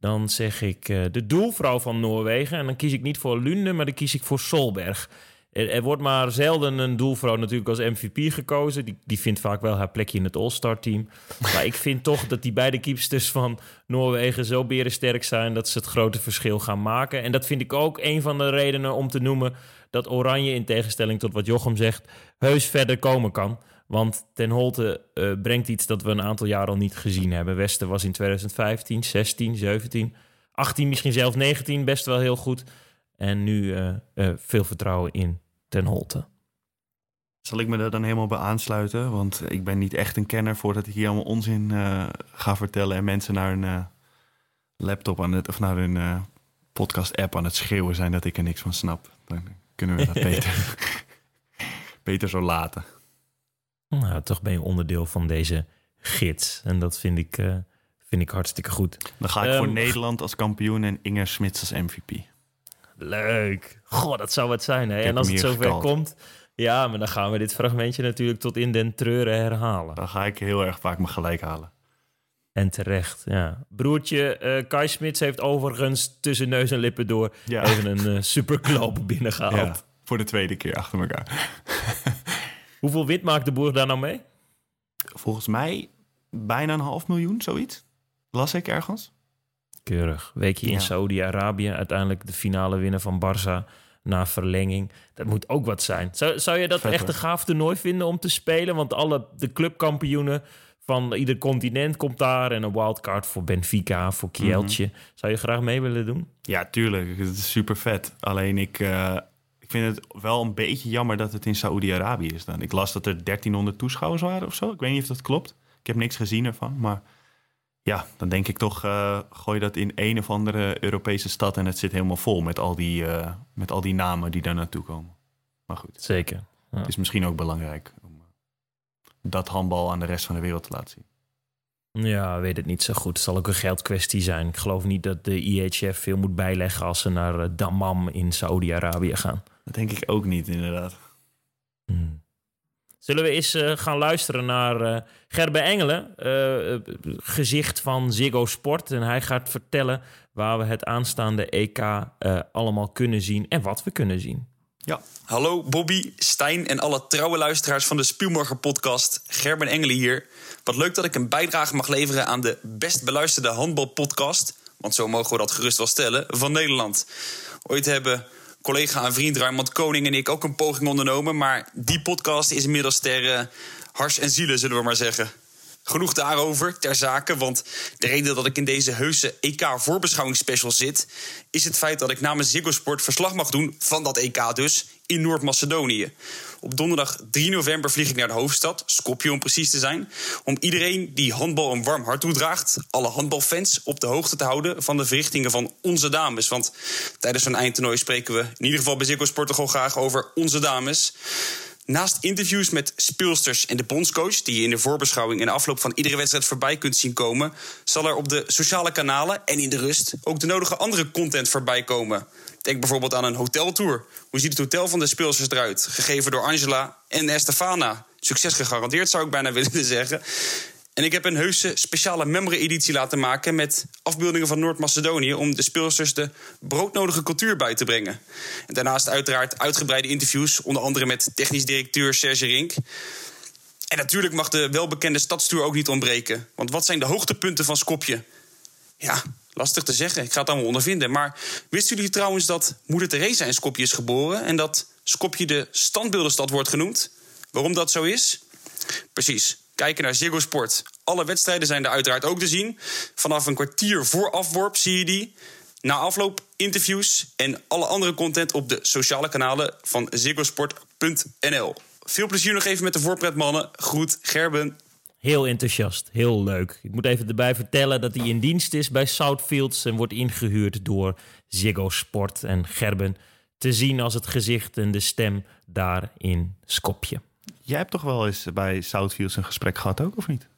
Dan zeg ik eh, de doelvrouw van Noorwegen. En dan kies ik niet voor Lunde, maar dan kies ik voor Solberg. Er, er wordt maar zelden een doelvrouw natuurlijk als MVP gekozen. Die, die vindt vaak wel haar plekje in het All-Star team. Maar ik vind toch dat die beide keepsters van Noorwegen zo berensterk zijn... dat ze het grote verschil gaan maken. En dat vind ik ook een van de redenen om te noemen... dat Oranje, in tegenstelling tot wat Jochem zegt, heus verder komen kan. Want Ten Holte eh, brengt iets dat we een aantal jaar al niet gezien hebben. Westen was in 2015, 16, 17, 18, misschien zelfs 19 best wel heel goed. En nu eh, eh, veel vertrouwen in Ten Holte. Zal ik me daar dan helemaal bij aansluiten? Want ik ben niet echt een kenner voordat ik hier allemaal onzin eh, ga vertellen en mensen naar hun eh, laptop aan het of naar hun eh, podcast-app aan het schreeuwen zijn dat ik er niks van snap. Dan kunnen we dat beter, beter zo laten. Nou, toch ben je onderdeel van deze gids. En dat vind ik, vind ik hartstikke goed. Dan ga ik voor Ehm, Nederland als kampioen en Inger Smits als MVP. Leuk. Goh, dat zou wat zijn. Hè? En als het zover gekald. komt... Ja, maar dan gaan we dit fragmentje natuurlijk tot in den treuren herhalen. Dan ga ik heel erg vaak me gelijk halen. En terecht, ja. Broertje eh, Kai Smits heeft overigens tussen neus en lippen door... Ja. even een eh superkloop binnengehaald. Ja, voor de tweede keer achter elkaar. Hoeveel wit maakt de boer daar nou mee? Volgens mij bijna een half miljoen, zoiets. Las ik ergens? Keurig. Weekje in Ja. Saudi-Arabië. Uiteindelijk de finale winnen van Barça na verlenging. Dat moet ook wat zijn. Zou, zou je dat Vet, echt hoor. een gaaf toernooi vinden om te spelen? Want alle de clubkampioenen van ieder continent komt daar. En een wildcard voor Benfica, voor. Mhm. Zou je graag mee willen doen? Ja, tuurlijk. Het is super vet. Alleen ik, eh, ik vind het wel een beetje jammer dat het in Saoedi-Arabië is dan. Ik las dat er 1300 toeschouwers waren of zo. Ik weet niet of dat klopt. Ik heb niks gezien ervan. Maar ja, dan denk ik toch, eh, gooi dat in een of andere Europese stad en het zit helemaal vol met al die, eh, met al die namen die daar naartoe komen. Maar goed, Zeker. Ja. het is misschien ook belangrijk om eh, dat handbal aan de rest van de wereld te laten zien. Ja, weet het niet zo goed. Het zal ook een geldkwestie zijn. Ik geloof niet dat de IHF veel moet bijleggen als ze naar Dammam in Saudi-Arabië gaan. Dat denk ik ook niet, inderdaad. Hmm. Zullen we eens eh, gaan luisteren naar eh, Gerbe Engelen, eh, gezicht van Ziggo Sport. En hij gaat vertellen waar we het aanstaande EK allemaal kunnen zien en wat we kunnen zien. Hallo Bobby, Stijn en alle trouwe luisteraars van de Spielmorgen podcast. Gerben Engelen hier. Wat leuk dat ik een bijdrage mag leveren aan de best beluisterde handbalpodcast. Want zo mogen we dat gerust wel stellen, van Nederland. Ooit hebben collega en vriend Raymond Koning en ik ook een poging ondernomen. Maar die podcast is inmiddels ter eh, hars en zielen, zullen we maar zeggen. Genoeg daarover, ter zake, want de reden dat ik in deze heuse EK-voorbeschouwingsspecial zit... is het feit dat ik namens Ziggo Sport verslag mag doen van dat EK dus in Noord-Macedonië. Op donderdag 3 november vlieg ik naar de hoofdstad, Skopje om precies te zijn... om iedereen die handbal een warm hart toedraagt, alle handbalfans... op de hoogte te houden van de verrichtingen van onze dames. Want tijdens zo'n eindtoernooi spreken we in ieder geval bij Ziggo Sport graag over onze dames... Naast interviews met speelsters en de bondscoach, die je in de voorbeschouwing en afloop van iedere wedstrijd voorbij kunt zien komen, zal er op de sociale kanalen en in de rust ook de nodige andere content voorbij komen. Denk bijvoorbeeld aan een hoteltour. Hoe ziet het hotel van de speelsters eruit? Gegeven door Angela en Estefana. Succes gegarandeerd, zou ik bijna willen zeggen. En ik heb een heuse speciale memory-editie laten maken met afbeeldingen van Noord-Macedonië om de speelsters de broodnodige cultuur bij te brengen. En daarnaast uiteraard uitgebreide interviews, onder andere met technisch directeur Serge Rink. En natuurlijk mag de welbekende stadstour ook niet ontbreken. Want wat zijn de hoogtepunten van Skopje? Ja, lastig te zeggen. Ik ga het allemaal ondervinden. Maar wisten jullie trouwens dat moeder Teresa in Skopje is geboren en dat Skopje de standbeeldenstad wordt genoemd? Waarom dat zo is? Precies. Kijken naar Ziggo Sport. Alle wedstrijden zijn er uiteraard ook te zien. Vanaf een kwartier voor afworp zie je die. Na afloop interviews en alle andere content op de sociale kanalen van ziggosport.nl. Veel plezier nog even met de voorpret, mannen. Groet, Gerben. Heel enthousiast, heel leuk. Ik moet even erbij vertellen dat hij in dienst is bij Southfields en wordt ingehuurd door Ziggo Sport en Gerben te zien als het gezicht en de stem daar in Skopje. Jij hebt toch wel eens bij Southfields een gesprek gehad ook, of niet?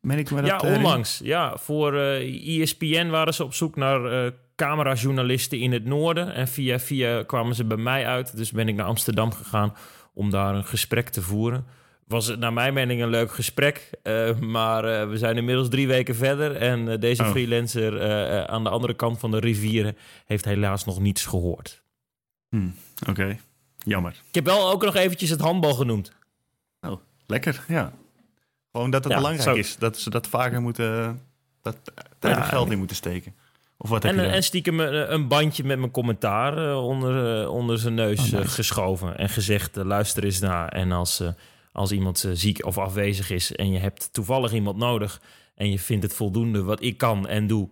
Ben ik me dat Ja, herinneren? onlangs. Ja, voor eh ESPN waren ze op zoek naar eh camerajournalisten in het noorden. En via via kwamen ze bij mij uit. Dus ben ik naar Amsterdam gegaan om daar een gesprek te voeren. Was het naar mijn mening een leuk gesprek. eh, maar eh, we zijn inmiddels drie weken verder. En eh, deze Oh. freelancer aan de andere kant van de rivieren heeft helaas nog niets gehoord. Hm, Oké, jammer. Ik heb wel ook nog eventjes het handbal genoemd. Oh, lekker, ja. Gewoon dat het Ja, belangrijk zo. is. Dat ze dat vaker moeten... Dat tijd Ja, geld in moeten steken. Of wat heb En, en stiekem een, een bandje met mijn commentaar onder, onder zijn neus Oh, nice. geschoven. En gezegd, luister eens naar. En als, eh, als iemand eh, ziek of afwezig is en je hebt toevallig iemand nodig en je vindt het voldoende wat ik kan en doe,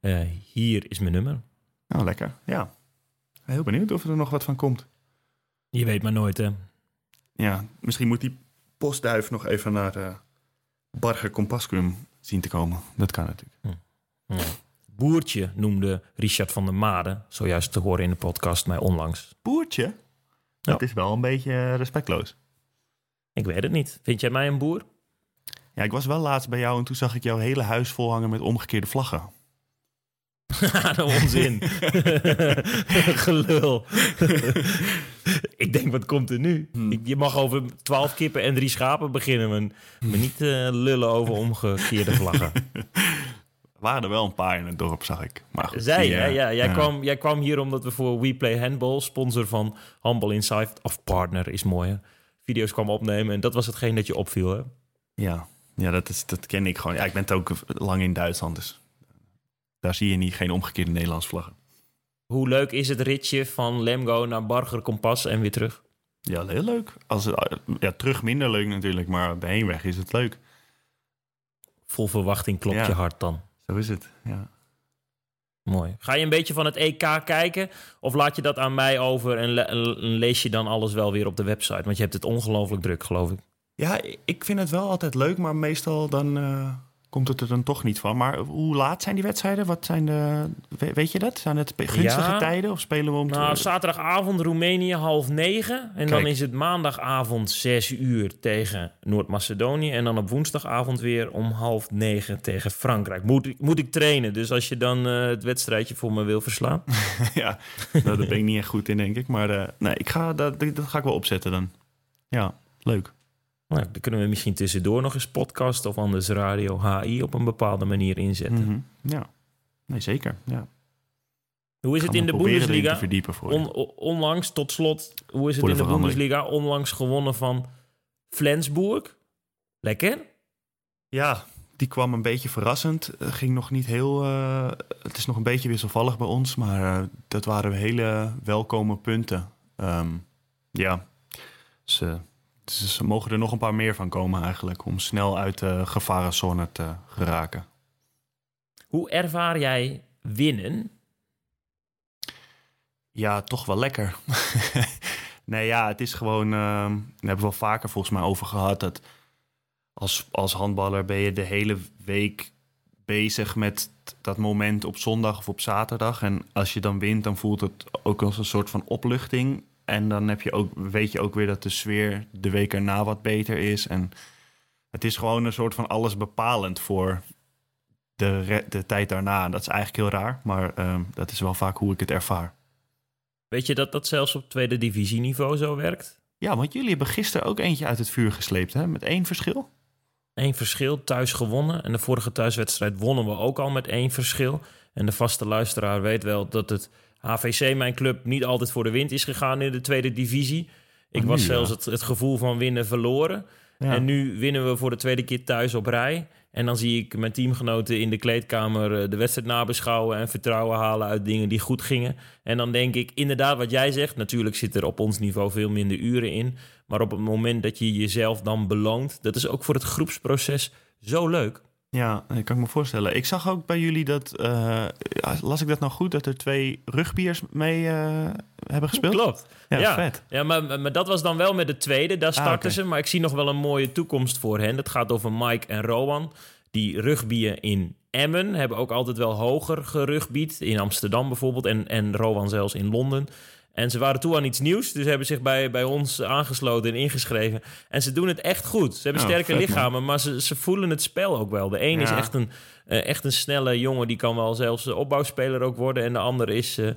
eh, hier is mijn nummer. Nou, lekker. Ja. Heel benieuwd of er nog wat van komt. Je weet maar nooit, hè? Ja, misschien moet die postduif nog even naar uh, Barger Compascum zien te komen. Dat kan natuurlijk. Ja. Boertje noemde Richard van der Made, zojuist te horen in de podcast, mij onlangs. Boertje? Dat is wel een beetje respectloos. Ik weet het niet. Vind jij mij een boer? Ja, ik was wel laatst bij jou en toen zag ik jouw hele huis vol hangen met omgekeerde vlaggen. de onzin. Gelul. ik denk, wat komt er nu? Ik, je mag over twaalf kippen en drie schapen beginnen, maar, maar niet uh, lullen over omgekeerde vlaggen. Er waren er wel een paar in het dorp, zag ik. Maar goed, Zij, uh, Ja, jij, ja. Kwam, jij kwam hier omdat we voor We Play Handball, sponsor van Handball Insight, of partner is mooi, hè? Video's kwam opnemen. En dat was hetgeen dat je opviel, hè? Ja, ja dat, is, dat ken ik gewoon. Ja, ik ben ook lang in Duitsland, dus daar zie je niet geen omgekeerde Nederlands vlaggen. Hoe leuk is het ritje van Lemgo naar Barger Kompas en weer terug? Ja, heel leuk. Als het, ja, terug minder leuk natuurlijk, maar de heenweg is het leuk. Vol verwachting klopt Ja. je hart dan. Zo is het, ja. Mooi. Ga je een beetje van het EK kijken? Of laat je dat aan mij over en, le- en lees je dan alles wel weer op de website? Want je hebt het ongelooflijk druk, geloof ik. Ja, ik vind het wel altijd leuk, maar meestal dan eh, komt het er dan toch niet van. Maar hoe laat zijn die wedstrijden? Wat zijn de, we- weet je dat? Zijn het gunstige Ja. tijden of spelen we om te- Nou, zaterdagavond Roemenië half negen. En dan is het maandagavond zes uur tegen Noord-Macedonië. En dan op woensdagavond weer om half negen tegen Frankrijk. Moet, ik- moet ik trainen, dus als je dan eh, het wedstrijdje voor me wil verslaan. ja, nou, daar ben ik niet echt goed in, denk ik. Maar eh, nee, ik ga, dat, dat ga ik wel opzetten dan. Ja, leuk. Nou, dan kunnen we misschien tussendoor nog eens podcast of anders radio HI op een bepaalde manier inzetten. Mhm. Ja, nee, zeker. Ja. Hoe is het in de Bundesliga? On- onlangs, tot slot, hoe is het in de. Bundesliga? Onlangs gewonnen van Flensburg. Lekker. Ja, die kwam een beetje verrassend. Eh, ging nog niet heel. eh, het is nog een beetje wisselvallig bij ons, maar eh, dat waren hele welkome punten. Ehm, ja, ze, ze, ze mogen er nog een paar meer van komen eigenlijk om snel uit de gevarenzone te geraken. Hoe ervaar jij winnen? Ja, toch wel lekker. nee, ja, het is gewoon. ehm daar hebben we wel vaker volgens mij over gehad. Dat als, als handballer ben je de hele week bezig met dat moment op zondag of op zaterdag. En als je dan wint, dan voelt het ook als een soort van opluchting. En dan heb je ook, weet je ook weer dat de sfeer de week erna wat beter is. En het is gewoon een soort van alles bepalend voor de, de tijd daarna. Dat is eigenlijk heel raar, maar ehm, dat is wel vaak hoe ik het ervaar. Weet je dat dat zelfs op tweede divisieniveau zo werkt? Ja, want jullie hebben gisteren ook eentje uit het vuur gesleept, hè? Met één verschil. Eén verschil, thuis gewonnen. En de vorige thuiswedstrijd wonnen we ook al met één verschil. En de vaste luisteraar weet wel dat het HVC, mijn club, niet altijd voor de wind is gegaan in de tweede divisie. Ik Maar was zelfs het, het gevoel van winnen verloren. Ja. En nu winnen we voor de tweede keer thuis op rij. En dan zie ik mijn teamgenoten in de kleedkamer eh, de wedstrijd nabeschouwen en vertrouwen halen uit dingen die goed gingen. En dan denk ik, inderdaad, wat jij zegt, natuurlijk zit er op ons niveau veel minder uren in. Maar op het moment dat je jezelf dan beloont, dat is ook voor het groepsproces zo leuk. Ja, dat kan ik me voorstellen. Ik zag ook bij jullie dat, eh, las ik dat nou goed, dat er twee rugbiers mee eh, hebben gespeeld? Klopt. Ja, ja, vet. Ja, maar, maar dat was dan wel met de tweede. Daar starten oké. ze. Maar ik zie nog wel een mooie toekomst voor hen. Dat gaat over Mike en Rowan. Die rugbyen in Emmen hebben ook altijd wel hoger gerugbied. In Amsterdam bijvoorbeeld. En, en Rowan zelfs in Londen. En ze waren toe aan iets nieuws. Dus hebben zich bij, bij ons aangesloten en ingeschreven. En ze doen het echt goed. Ze hebben Oh, sterke vet, man. lichamen. Maar ze, ze voelen het spel ook wel. De een is echt een, eh, echt een snelle jongen. Die kan wel zelfs opbouwspeler ook worden. En de ander is... eh,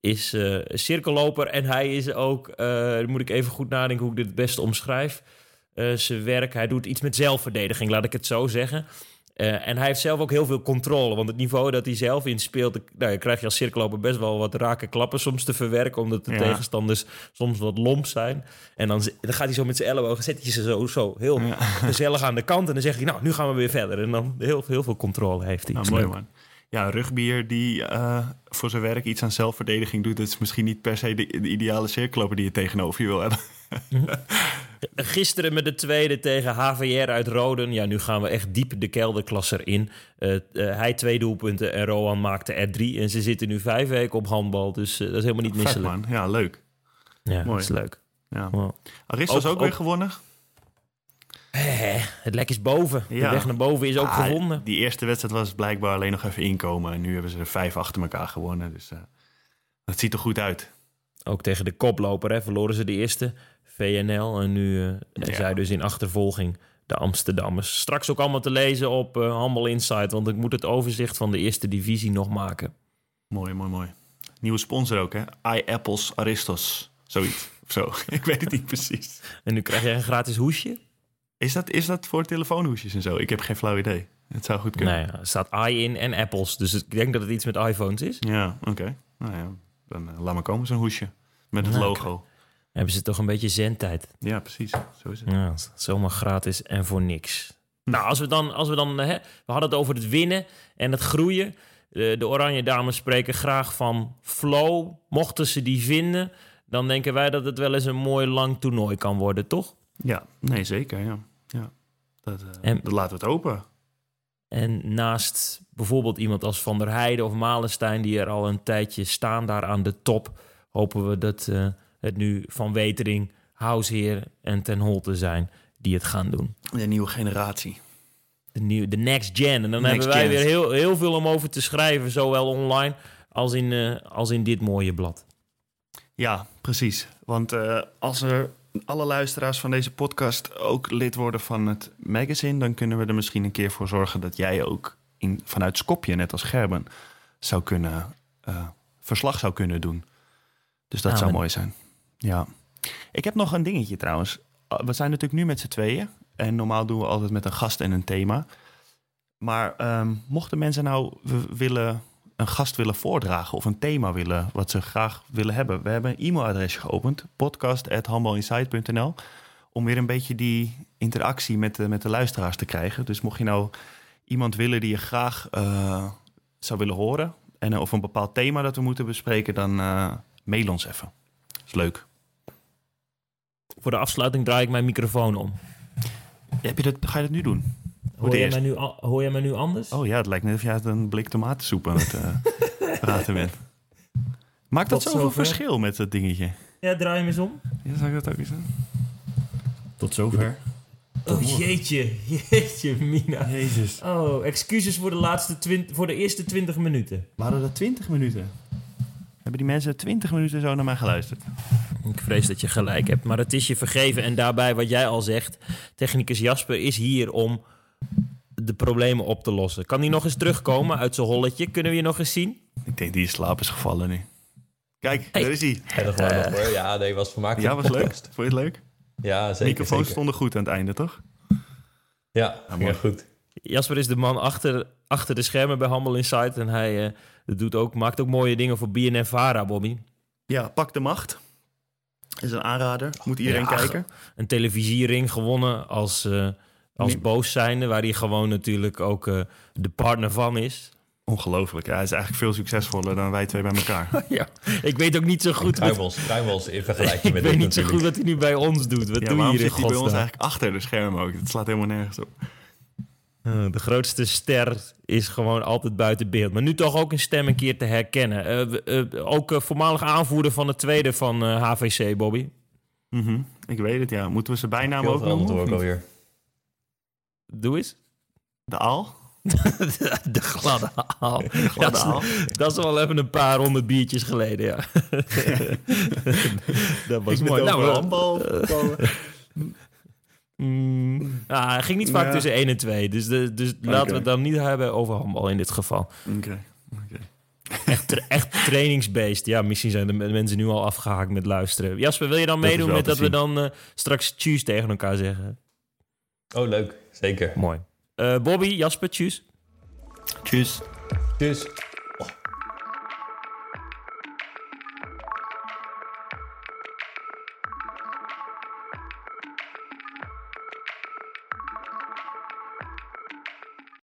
is eh, cirkelloper en hij is ook, moet ik even goed nadenken hoe ik dit het beste omschrijf. Zijn werk, hij doet iets met zelfverdediging, laat ik het zo zeggen. Eh, en hij heeft zelf ook heel veel controle. Want het niveau dat hij zelf in speelt, nou, krijg je als cirkelloper best wel wat rake klappen soms te verwerken. Omdat de Ja. tegenstanders soms wat lomp zijn. En dan, dan gaat hij zo met zijn ellebogen, zet hij ze zo, zo heel gezellig aan de kant. En dan zeg hij, nou, nu gaan we weer verder. En dan heel, heel veel controle heeft hij. Nou, mooi man. ja, rugbier die eh, voor zijn werk iets aan zelfverdediging doet. Dat is misschien niet per se de, de ideale cirkelloper die je tegenover je wil hebben. Gisteren met de tweede tegen HVR uit Roden. Ja, nu gaan we echt diep de kelderklasser in. Uh, uh, hij twee doelpunten en Rohan maakte er drie. En ze zitten nu vijf weken op handbal. Dus uh, dat is helemaal niet misselijk. man. Ja, leuk. Ja, Mooi. dat is leuk. Ja. Wow. Aristos ook, Ook- weer gewonnen. Eh, het lek is boven. De weg naar boven is ook Ah, gevonden. Die eerste wedstrijd was blijkbaar alleen nog even inkomen. En nu hebben ze er vijf achter elkaar gewonnen. Dus eh dat ziet er goed uit. Ook tegen de koploper hè, verloren ze de eerste. VNL. En nu Ja. zij dus in achtervolging de Amsterdammers. Straks ook allemaal te lezen op eh Handbal Insight. Want ik moet het overzicht van de eerste divisie nog maken. Mooi, mooi, mooi. Nieuwe sponsor ook, hè? iApples Aristos. Zoiets. Of zo. Ik weet het niet precies. En nu krijg jij een gratis hoesje. Is dat, is dat voor telefoonhoesjes en zo? Ik heb geen flauw idee. Het zou goed kunnen. Nee, er staat i in en apples. Dus ik denk dat het iets met iPhones is. Ja, oké. Nou ja, dan eh, laat maar komen zo'n hoesje. Met het Nou, logo. Hebben ze toch een beetje zendtijd. Ja, precies. Zo is het. Ja, zomaar gratis en voor niks. Nou, als we dan, als we dan hè, we hadden het over het winnen en het groeien. De, de Oranje Dames spreken graag van flow. Mochten ze die vinden, dan denken wij dat het wel eens een mooi lang toernooi kan worden, toch? Ja, nee, zeker. Ja. Ja. Dat, eh, En- dat laten we het open. En naast bijvoorbeeld iemand als Van der Heijden of Malenstein, die er al een tijdje staan daar aan de top, hopen we dat eh, het nu Van Wetering, Hausheer en Ten Holte zijn die het gaan doen. De nieuwe generatie. de, nieuwe, de next gen. En dan Next hebben wij gen. weer heel, heel veel om over te schrijven, zowel online als in, eh, als in dit mooie blad. Ja, precies. Want eh, als er alle luisteraars van deze podcast ook lid worden van het magazine, dan kunnen we er misschien een keer voor zorgen dat jij ook in, vanuit Skopje, net als Gerben, zou kunnen, eh, verslag zou kunnen doen. Dus dat zou mooi zijn. Ja. Ik heb nog een dingetje trouwens. We zijn natuurlijk nu met z'n tweeën. En normaal doen we altijd met een gast en een thema. Maar ehm, mochten mensen nou willen, een gast willen voordragen of een thema willen wat ze graag willen hebben. We hebben een e-mailadresje geopend, podcast.handbalinsight.nl om weer een beetje die interactie met de, met de luisteraars te krijgen. Dus mocht je nou iemand willen die je graag eh, zou willen horen... En, eh, of een bepaald thema dat we moeten bespreken, dan eh, mail ons even. Is leuk. Voor de afsluiting draai ik mijn microfoon om. Heb je dat, ga je dat nu doen? Hoor jij, eerste. mij nu, hoor jij mij nu anders? Oh ja, het lijkt net of je uit een blik tomatensoep aan het eh, praten bent. Maakt dat Tot zoveel zover. verschil met dat dingetje? Ja, draai hem eens om. Ja, zou ik dat ook eens doen? Tot zover. Oh jeetje, jeetje, Mina. Jezus. Oh, excuses voor de, laatste twint- voor de eerste 20 minuten. Waren dat 20 minuten? Hebben die mensen 20 minuten zo naar mij geluisterd? Ik vrees dat je gelijk hebt, maar het is je vergeven. En daarbij, wat jij al zegt, technicus Jasper is hier om de problemen op te lossen. Kan hij nog eens terugkomen uit zijn holletje? Kunnen we je nog eens zien? Ik denk die in slaap is gevallen nu. Kijk, Hey. daar is hij. Ja, nee, was vermakelijk. Ja, was leuk. Vond je het leuk? Ja, zeker. Microfoons zeker. stonden goed aan het einde, toch? Ja, echt goed. Jasper is de man achter, achter de schermen bij Handel Insight. En hij eh, doet ook, maakt ook mooie dingen voor BNN Vara, Bobby. Ja, Pak de Macht. Is een aanrader. Moet iedereen Ja, kijken. Een televisiering gewonnen als, eh als Nee. boos zijnde. Waar hij gewoon natuurlijk ook eh, de partner van is. Ongelooflijk. Ja, hij is eigenlijk veel succesvoller dan wij twee bij elkaar. ja, ik weet ook niet zo goed... Wat, Kruimels, kruimels in vergelijking ik met weet dit niet zo goed wat hij nu bij ons doet. Wat ja, doe je hier in zit hij bij ons eigenlijk achter de schermen ook? Het slaat helemaal nergens op. Eh, de grootste ster is gewoon altijd buiten beeld. Maar nu toch ook een stem een keer te herkennen. Eh, eh, ook voormalig aanvoerder van het tweede van eh, HVC, Bobby. Mhm, Ik weet het, ja. Moeten we zijn bijnaam Veel ook noemen? alweer. Doe eens. De Aal? de gladde haal. gladde dat, is, haal. dat is wel even een paar honderd biertjes geleden, ja. dat was mooi. Nou, handbal. Mm, ah, hij ging niet vaak Ja. tussen 1 en 2. Dus, de, dus laten we het dan niet hebben over handbal in dit geval. Oké. oké. Echt, tra- echt trainingsbeest. Ja, misschien zijn de mensen nu al afgehaakt met luisteren. Jasper, wil je dan Dat meedoen met dat we dan eh, straks tjus tegen elkaar zeggen? Oh, leuk. Zeker. Mooi. Eh, Bobby, Jasper, tjus. Tjus. Dus